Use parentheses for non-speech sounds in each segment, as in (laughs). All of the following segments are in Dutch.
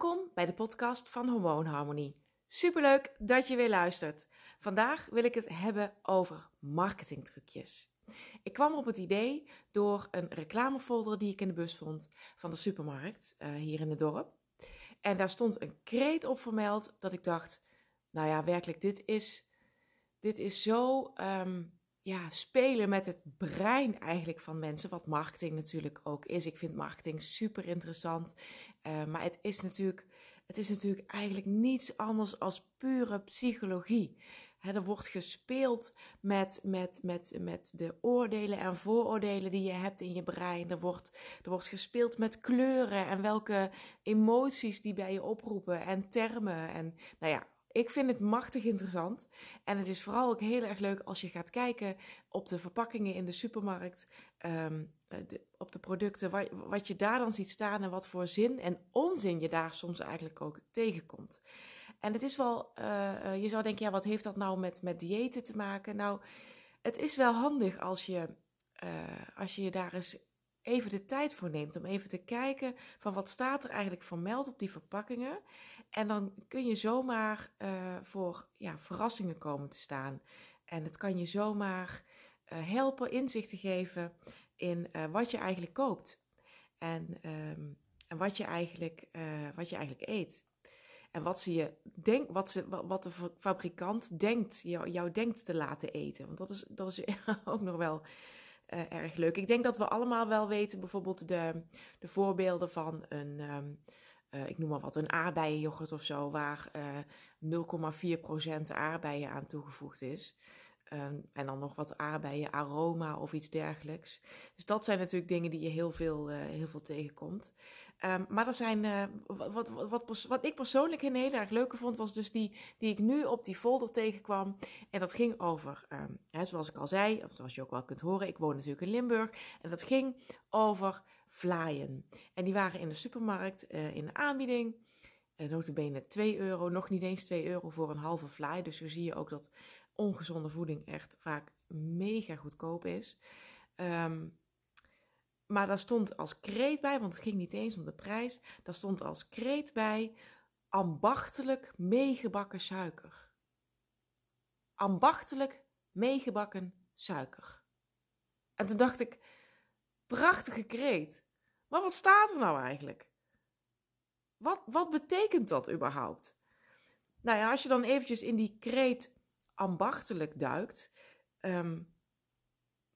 Welkom bij de podcast van Hormoonharmonie. Superleuk dat je weer luistert. Vandaag wil ik het hebben over marketingtrucjes. Ik kwam op het idee door een reclamefolder die ik in de bus vond van de supermarkt uh, hier in het dorp. En daar stond een kreet op vermeld dat ik dacht, nou ja, werkelijk, dit is, dit is zo um, ja, spelen met het brein eigenlijk van mensen, wat marketing natuurlijk ook is. Ik vind marketing super interessant, uh, maar het is natuurlijk, het is natuurlijk eigenlijk niets anders als pure psychologie. Er wordt gespeeld met, met, met, met de oordelen en vooroordelen die je hebt in je brein. Er wordt, er wordt gespeeld met kleuren en welke emoties die bij je oproepen en termen. En nou ja, ik vind het machtig interessant. En het is vooral ook heel erg leuk als je gaat kijken op de verpakkingen in de supermarkt. Um, de, op de producten, wat, je daar dan ziet staan en wat voor zin en onzin je daar soms eigenlijk ook tegenkomt. En het is wel, uh, je zou denken, ja, wat heeft dat nou met, met diëten te maken? Nou, het is wel handig als je, als je je daar eens even de tijd voor neemt om even te kijken van wat staat er eigenlijk vermeld op die verpakkingen. En dan kun je zomaar uh, voor ja, verrassingen komen te staan. En het kan je zomaar uh, helpen inzicht te geven in uh, wat je eigenlijk koopt. En, um, en wat, je eigenlijk, wat je eigenlijk eet. En wat, ze je denk, wat, ze, wat de fabrikant denkt, jou, jou denkt te laten eten. Want dat is, dat is (laughs) ook nog wel uh, erg leuk. Ik denk dat we allemaal wel weten, bijvoorbeeld de, de voorbeelden van een, um, ik noem maar wat, een of zo, waar uh, 0,4% aardbeien aan toegevoegd is. Um, en dan nog wat aardbeien aroma of iets dergelijks. Dus dat zijn natuurlijk dingen die je heel veel, heel veel tegenkomt. Um, maar er zijn, uh, wat, wat, wat, wat, ik persoonlijk een heel erg leuke vond, was dus die, die ik nu op die folder tegenkwam. En dat ging over, um, hè, zoals ik al zei, of zoals je ook wel kunt horen, ik woon natuurlijk in Limburg. En dat ging over flyen. En die waren in de supermarkt uh, in de aanbieding. Uh, notabene 2 euro, nog niet eens 2 euro voor een halve fly. Dus zo zie je ook dat ongezonde voeding echt vaak mega goedkoop is. Um, maar daar stond als kreet bij, want het ging niet eens om de prijs. Daar stond als kreet bij ambachtelijk meegebakken suiker. Ambachtelijk meegebakken suiker. En toen dacht ik, prachtige kreet. Maar wat staat er nou eigenlijk? Wat, wat betekent dat überhaupt? Nou ja, als je dan eventjes in die kreet ambachtelijk duikt. Um,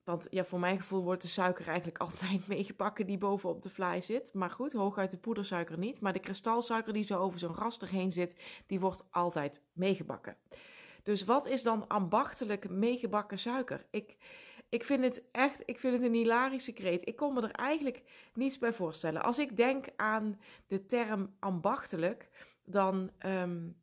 want ja, voor mijn gevoel wordt de suiker eigenlijk (laughs) altijd meegepakken die bovenop de fly zit. Maar goed, hooguit de poedersuiker niet. Maar de kristalsuiker die zo over zo'n raster heen zit, die wordt altijd meegebakken. Dus wat is dan ambachtelijk meegebakken suiker? Ik, ik vind het echt, ik vind het een hilarische kreet. Ik kon me er eigenlijk niets bij voorstellen. Als ik denk aan de term ambachtelijk, dan... Um,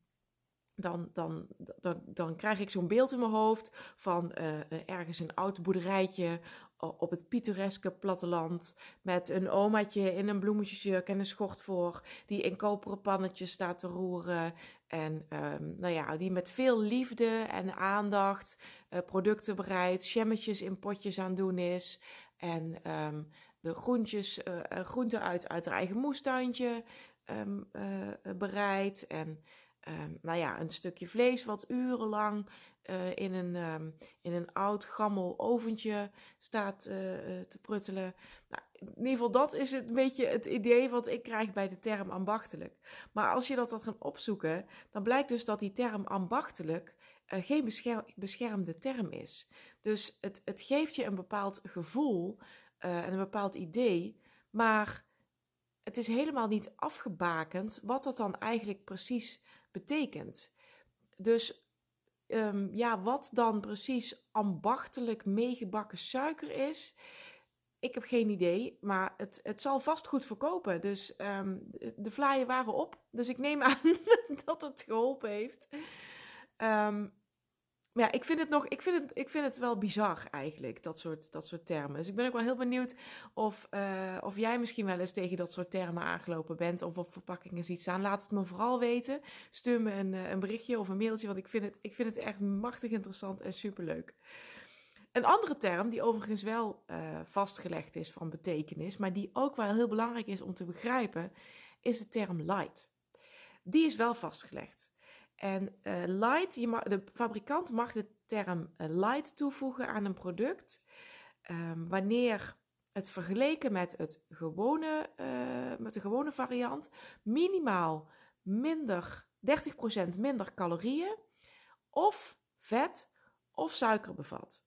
dan, dan, dan, dan krijg ik zo'n beeld in mijn hoofd van uh, ergens een oud boerderijtje op het pittoreske platteland met een omaatje in een bloemetjesjurk en een schort voor, die in koperen pannetjes staat te roeren en um, nou ja, die met veel liefde en aandacht uh, producten bereidt, jammetjes in potjes aan doen is en um, de groentjes, groenten uit, uit haar eigen moestuintje um, bereidt en Um, nou ja, een stukje vlees wat urenlang uh, in, een, um, in een oud gammel oventje staat uh, te pruttelen. Nou, in ieder geval, dat is het een beetje het idee wat ik krijg bij de term ambachtelijk. Maar als je dat gaat opzoeken, dan blijkt dus dat die term ambachtelijk geen bescher beschermde term is. Dus het, het geeft je een bepaald gevoel en een bepaald idee, maar het is helemaal niet afgebakend wat dat dan eigenlijk precies betekent. Dus um, ja, wat dan precies ambachtelijk meegebakken suiker is, ik heb geen idee, maar het, het zal vast goed verkopen. Dus um, de vlaaien waren op, dus ik neem aan (laughs) dat het geholpen heeft. Um, ja, ik vind het nog, ik vind het, ik vind het wel bizar eigenlijk, dat soort, dat soort termen. Dus ik ben ook wel heel benieuwd of, uh, of jij misschien wel eens tegen dat soort termen aangelopen bent of op verpakkingen ziet staan. Laat het me vooral weten. Stuur me een, eh, een berichtje of een mailtje, want ik vind het, ik vind het echt machtig interessant en superleuk. Een andere term die overigens wel uh, vastgelegd is van betekenis, maar die ook wel heel belangrijk is om te begrijpen, is de term light. die is wel vastgelegd. En uh, light, je mag, de fabrikant mag de term uh, light toevoegen aan een product um, wanneer het vergeleken met, het gewone, uh, met de gewone variant minimaal minder 30% minder calorieën of vet of suiker bevat.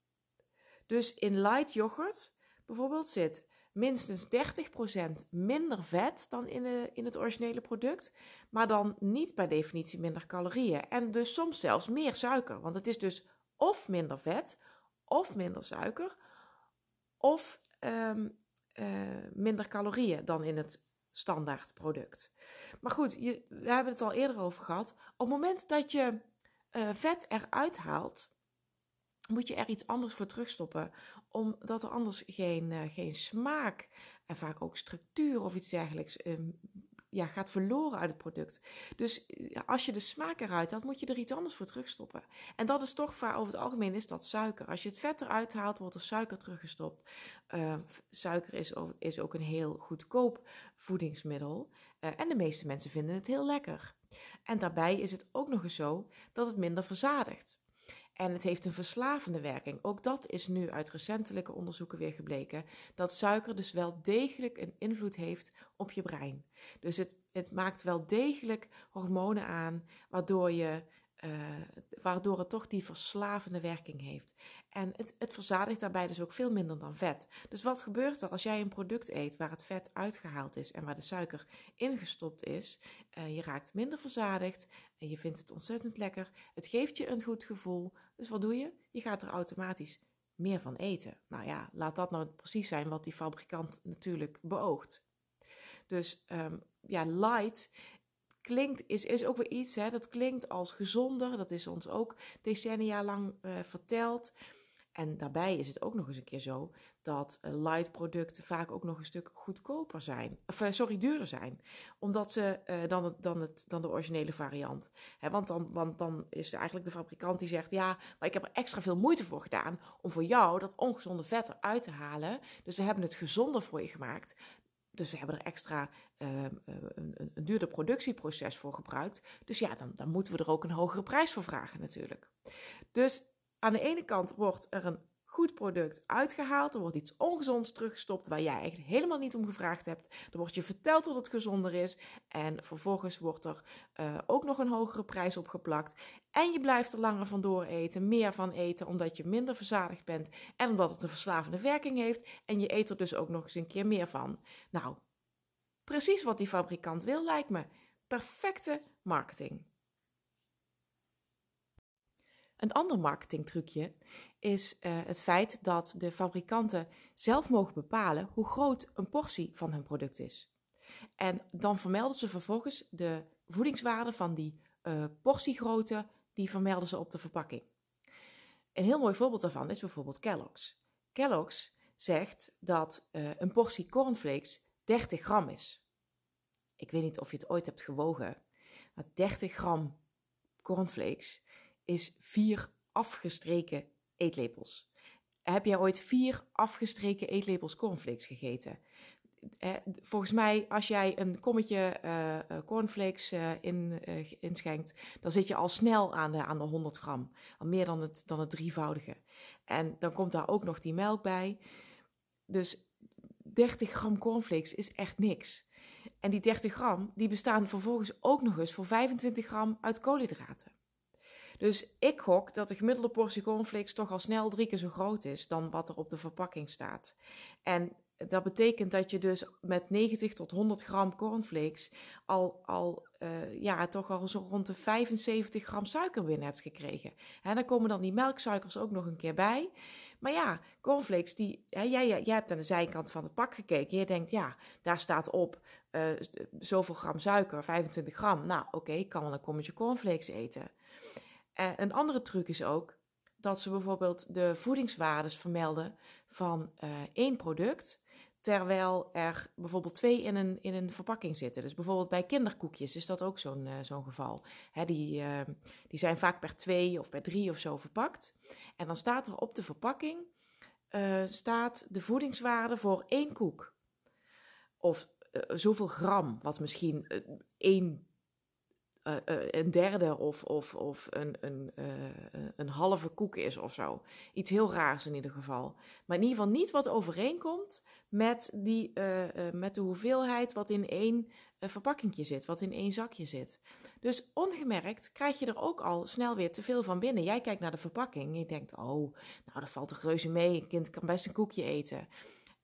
Dus in light yoghurt bijvoorbeeld zit minstens 30% minder vet dan in, de, in het originele product, maar dan niet per definitie minder calorieën. En dus soms zelfs meer suiker, want het is dus of minder vet, of minder suiker, of um, uh, minder calorieën dan in het standaard product. Maar goed, je, we hebben het al eerder over gehad. Op het moment dat je uh, vet eruit haalt, moet je er iets anders voor terugstoppen. Omdat er anders geen, uh, geen smaak en vaak ook structuur of iets dergelijks um, ja, gaat verloren uit het product. Dus als je de smaak eruit haalt, moet je er iets anders voor terugstoppen. En dat is toch vaak over het algemeen is dat suiker. Als je het vet eruit haalt, wordt er suiker teruggestopt. Uh, suiker is, is ook een heel goedkoop voedingsmiddel. Uh, en de meeste mensen vinden het heel lekker. En daarbij is het ook nog eens zo dat het minder verzadigt. En het heeft een verslavende werking. Ook dat is nu uit recentelijke onderzoeken weer gebleken. Dat suiker dus wel degelijk een invloed heeft op je brein. Dus het, het maakt wel degelijk hormonen aan, waardoor je uh, waardoor het toch die verslavende werking heeft. En het, het verzadigt daarbij dus ook veel minder dan vet. Dus wat gebeurt er als jij een product eet waar het vet uitgehaald is en waar de suiker ingestopt is? Uh, je raakt minder verzadigd en je vindt het ontzettend lekker. Het geeft je een goed gevoel. Dus wat doe je? Je gaat er automatisch meer van eten. Nou ja, laat dat nou precies zijn wat die fabrikant natuurlijk beoogt. Dus um, ja, light klinkt, is, is ook weer iets, hè, dat klinkt als gezonder. Dat is ons ook decennia lang uh, verteld. En daarbij is het ook nog eens een keer zo dat uh, light producten vaak ook nog een stuk goedkoper zijn. Of, uh, sorry, duurder zijn. Omdat ze dan, het, dan, het, dan de originele variant. Hè, want, dan, want dan is eigenlijk de fabrikant die zegt: Ja, maar ik heb er extra veel moeite voor gedaan om voor jou dat ongezonde vet eruit te halen. Dus we hebben het gezonder voor je gemaakt. Dus we hebben er extra een, een, duurder productieproces voor gebruikt. Dus ja, dan, dan moeten we er ook een hogere prijs voor vragen natuurlijk. Dus aan de ene kant wordt er een goed product uitgehaald. Er wordt iets ongezonds teruggestopt waar jij eigenlijk helemaal niet om gevraagd hebt. Er wordt je verteld dat het gezonder is. En vervolgens wordt er uh, ook nog een hogere prijs op geplakt. En je blijft er langer van door eten, meer van eten, omdat je minder verzadigd bent. En omdat het een verslavende werking heeft. En je eet er dus ook nog eens een keer meer van. Nou, precies wat die fabrikant wil, lijkt me. Perfecte marketing. Een ander marketingtrucje is uh, het feit dat de fabrikanten zelf mogen bepalen hoe groot een portie van hun product is. En dan vermelden ze vervolgens de voedingswaarde van die uh, portiegrootte, die vermelden ze op de verpakking. Een heel mooi voorbeeld daarvan is bijvoorbeeld Kellogg's. Kellogg's zegt dat uh, een portie cornflakes 30 gram is. Ik weet niet of je het ooit hebt gewogen, maar 30 gram cornflakes is vier afgestreken eetlepels. Heb jij ooit vier afgestreken eetlepels cornflakes gegeten? volgens mij, als jij een kommetje uh, cornflakes in, inschenkt, dan zit je al snel aan de, aan de 100 gram. Al meer dan het, dan het drievoudige. En dan komt daar ook nog die melk bij. Dus 30 gram cornflakes is echt niks. En die 30 gram, die bestaan vervolgens ook nog eens voor 25 gram uit koolhydraten. Dus ik gok dat de gemiddelde portie cornflakes toch al snel drie keer zo groot is dan wat er op de verpakking staat. En dat betekent dat je dus met 90 tot 100 gram cornflakes al, al uh, ja, toch al zo rond de 75 gram suiker binnen hebt gekregen. En dan komen dan die melksuikers ook nog een keer bij. Maar ja, cornflakes, die, hè, jij, jij, hebt aan de zijkant van het pak gekeken. Je denkt, ja, daar staat op uh, zoveel gram suiker, 25 gram. Nou, oké, ik kan wel een kommetje cornflakes eten. Uh, een andere truc is ook dat ze bijvoorbeeld de voedingswaardes vermelden van één product, terwijl er bijvoorbeeld twee in een, in een verpakking zitten. Dus bijvoorbeeld bij kinderkoekjes is dat ook zo'n uh, zo'n geval. Hè, die, uh, die zijn vaak per twee of per drie of zo verpakt. En dan staat er op de verpakking staat de voedingswaarde voor één koek. Of zoveel gram, wat misschien één een derde of, of, of een, een, een halve koek is of zo. Iets heel raars in ieder geval. Maar in ieder geval niet wat overeenkomt met, die, met de hoeveelheid wat in één verpakkingje zit, wat in één zakje zit. Dus ongemerkt krijg je er ook al snel weer te veel van binnen. Jij kijkt naar de verpakking en je denkt, oh, nou dat valt toch reuze mee, een kind kan best een koekje eten.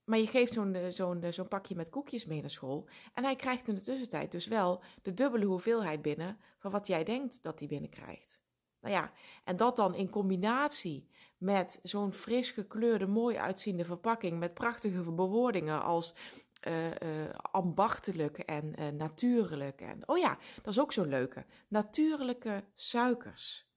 Maar je geeft eh, eh, zo'n pakje met koekjes mee naar school. En hij krijgt in de tussentijd dus wel de dubbele hoeveelheid binnen van wat jij denkt dat hij binnenkrijgt. Nou ja, en dat dan in combinatie met zo'n fris gekleurde, mooi uitziende verpakking met prachtige bewoordingen als uh, uh, ambachtelijk en uh, natuurlijk. En, oh ja, dat is ook zo'n leuke. Natuurlijke suikers.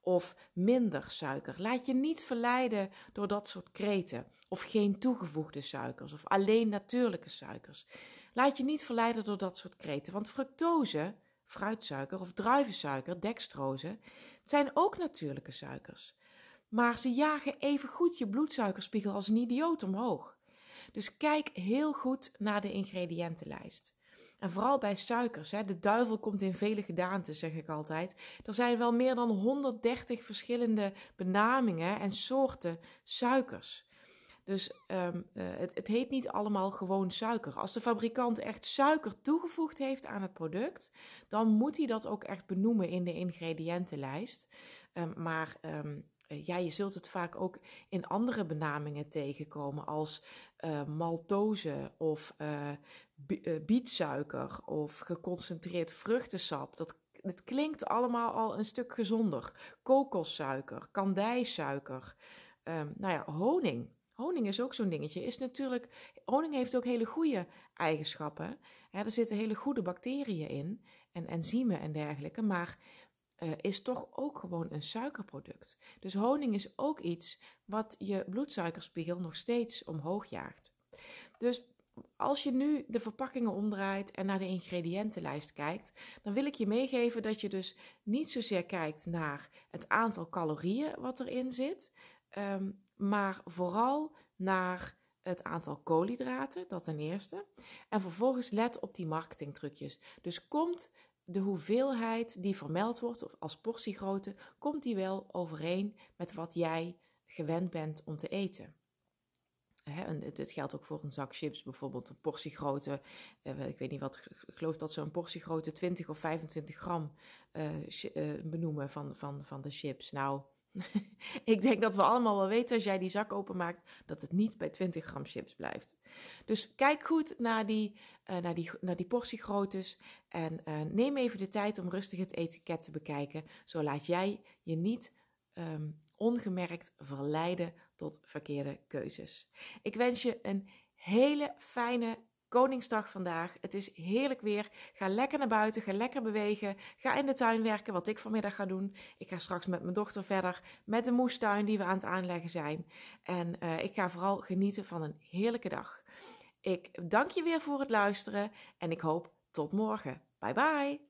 Of minder suiker. Laat je niet verleiden door dat soort kreten. Of geen toegevoegde suikers. Of alleen natuurlijke suikers. Laat je niet verleiden door dat soort kreten. Want fructose, fruitsuiker of druivensuiker, dextrose, zijn ook natuurlijke suikers. Maar ze jagen even goed je bloedsuikerspiegel als een idioot omhoog. Dus kijk heel goed naar de ingrediëntenlijst. En vooral bij suikers. Hè. De duivel komt in vele gedaanten, zeg ik altijd. Er zijn wel meer dan 130 verschillende benamingen en soorten suikers. Dus um, het, het, heet niet allemaal gewoon suiker. Als de fabrikant echt suiker toegevoegd heeft aan het product, dan moet hij dat ook echt benoemen in de ingrediëntenlijst. Um, maar um, ja, je zult het vaak ook in andere benamingen tegenkomen, als uh, maltose of uh, bietsuiker of geconcentreerd vruchtensap. Dat, het klinkt allemaal al een stuk gezonder. Kokossuiker, kandijsuiker, um, nou ja, honing. Honing is ook zo'n dingetje. Is natuurlijk, honing heeft ook hele goede eigenschappen. Er zitten hele goede bacteriën in en enzymen en dergelijke. Maar uh, is toch ook gewoon een suikerproduct. Dus honing is ook iets wat je bloedsuikerspiegel nog steeds omhoog jaagt. Dus als je nu de verpakkingen omdraait en naar de ingrediëntenlijst kijkt, dan wil ik je meegeven dat je dus niet zozeer kijkt naar het aantal calorieën wat erin zit, um, maar vooral naar het aantal koolhydraten, dat ten eerste. En vervolgens let op die marketingtrucjes. Dus komt de hoeveelheid die vermeld wordt, of als portiegrootte, komt die wel overeen met wat jij gewend bent om te eten. Dit geldt ook voor een zak chips, bijvoorbeeld een portiegrootte. Uh, ik weet niet wat, ik geloof dat ze een portiegrootte 20 of 25 gram uh, uh, benoemen van, van, van de chips. Nou, (laughs) ik denk dat we allemaal wel weten als jij die zak openmaakt dat het niet bij 20 gram chips blijft. Dus kijk goed naar die, uh, naar die, naar die portiegroottes en uh, neem even de tijd om rustig het etiket te bekijken. Zo laat jij je niet um, ongemerkt verleiden tot verkeerde keuzes. Ik wens je een hele fijne Koningsdag vandaag. Het is heerlijk weer. Ga lekker naar buiten, ga lekker bewegen. Ga in de tuin werken, wat ik vanmiddag ga doen. Ik ga straks met mijn dochter verder met de moestuin die we aan het aanleggen zijn. En uh, ik ga vooral genieten van een heerlijke dag. Ik dank je weer voor het luisteren en ik hoop tot morgen. Bye bye.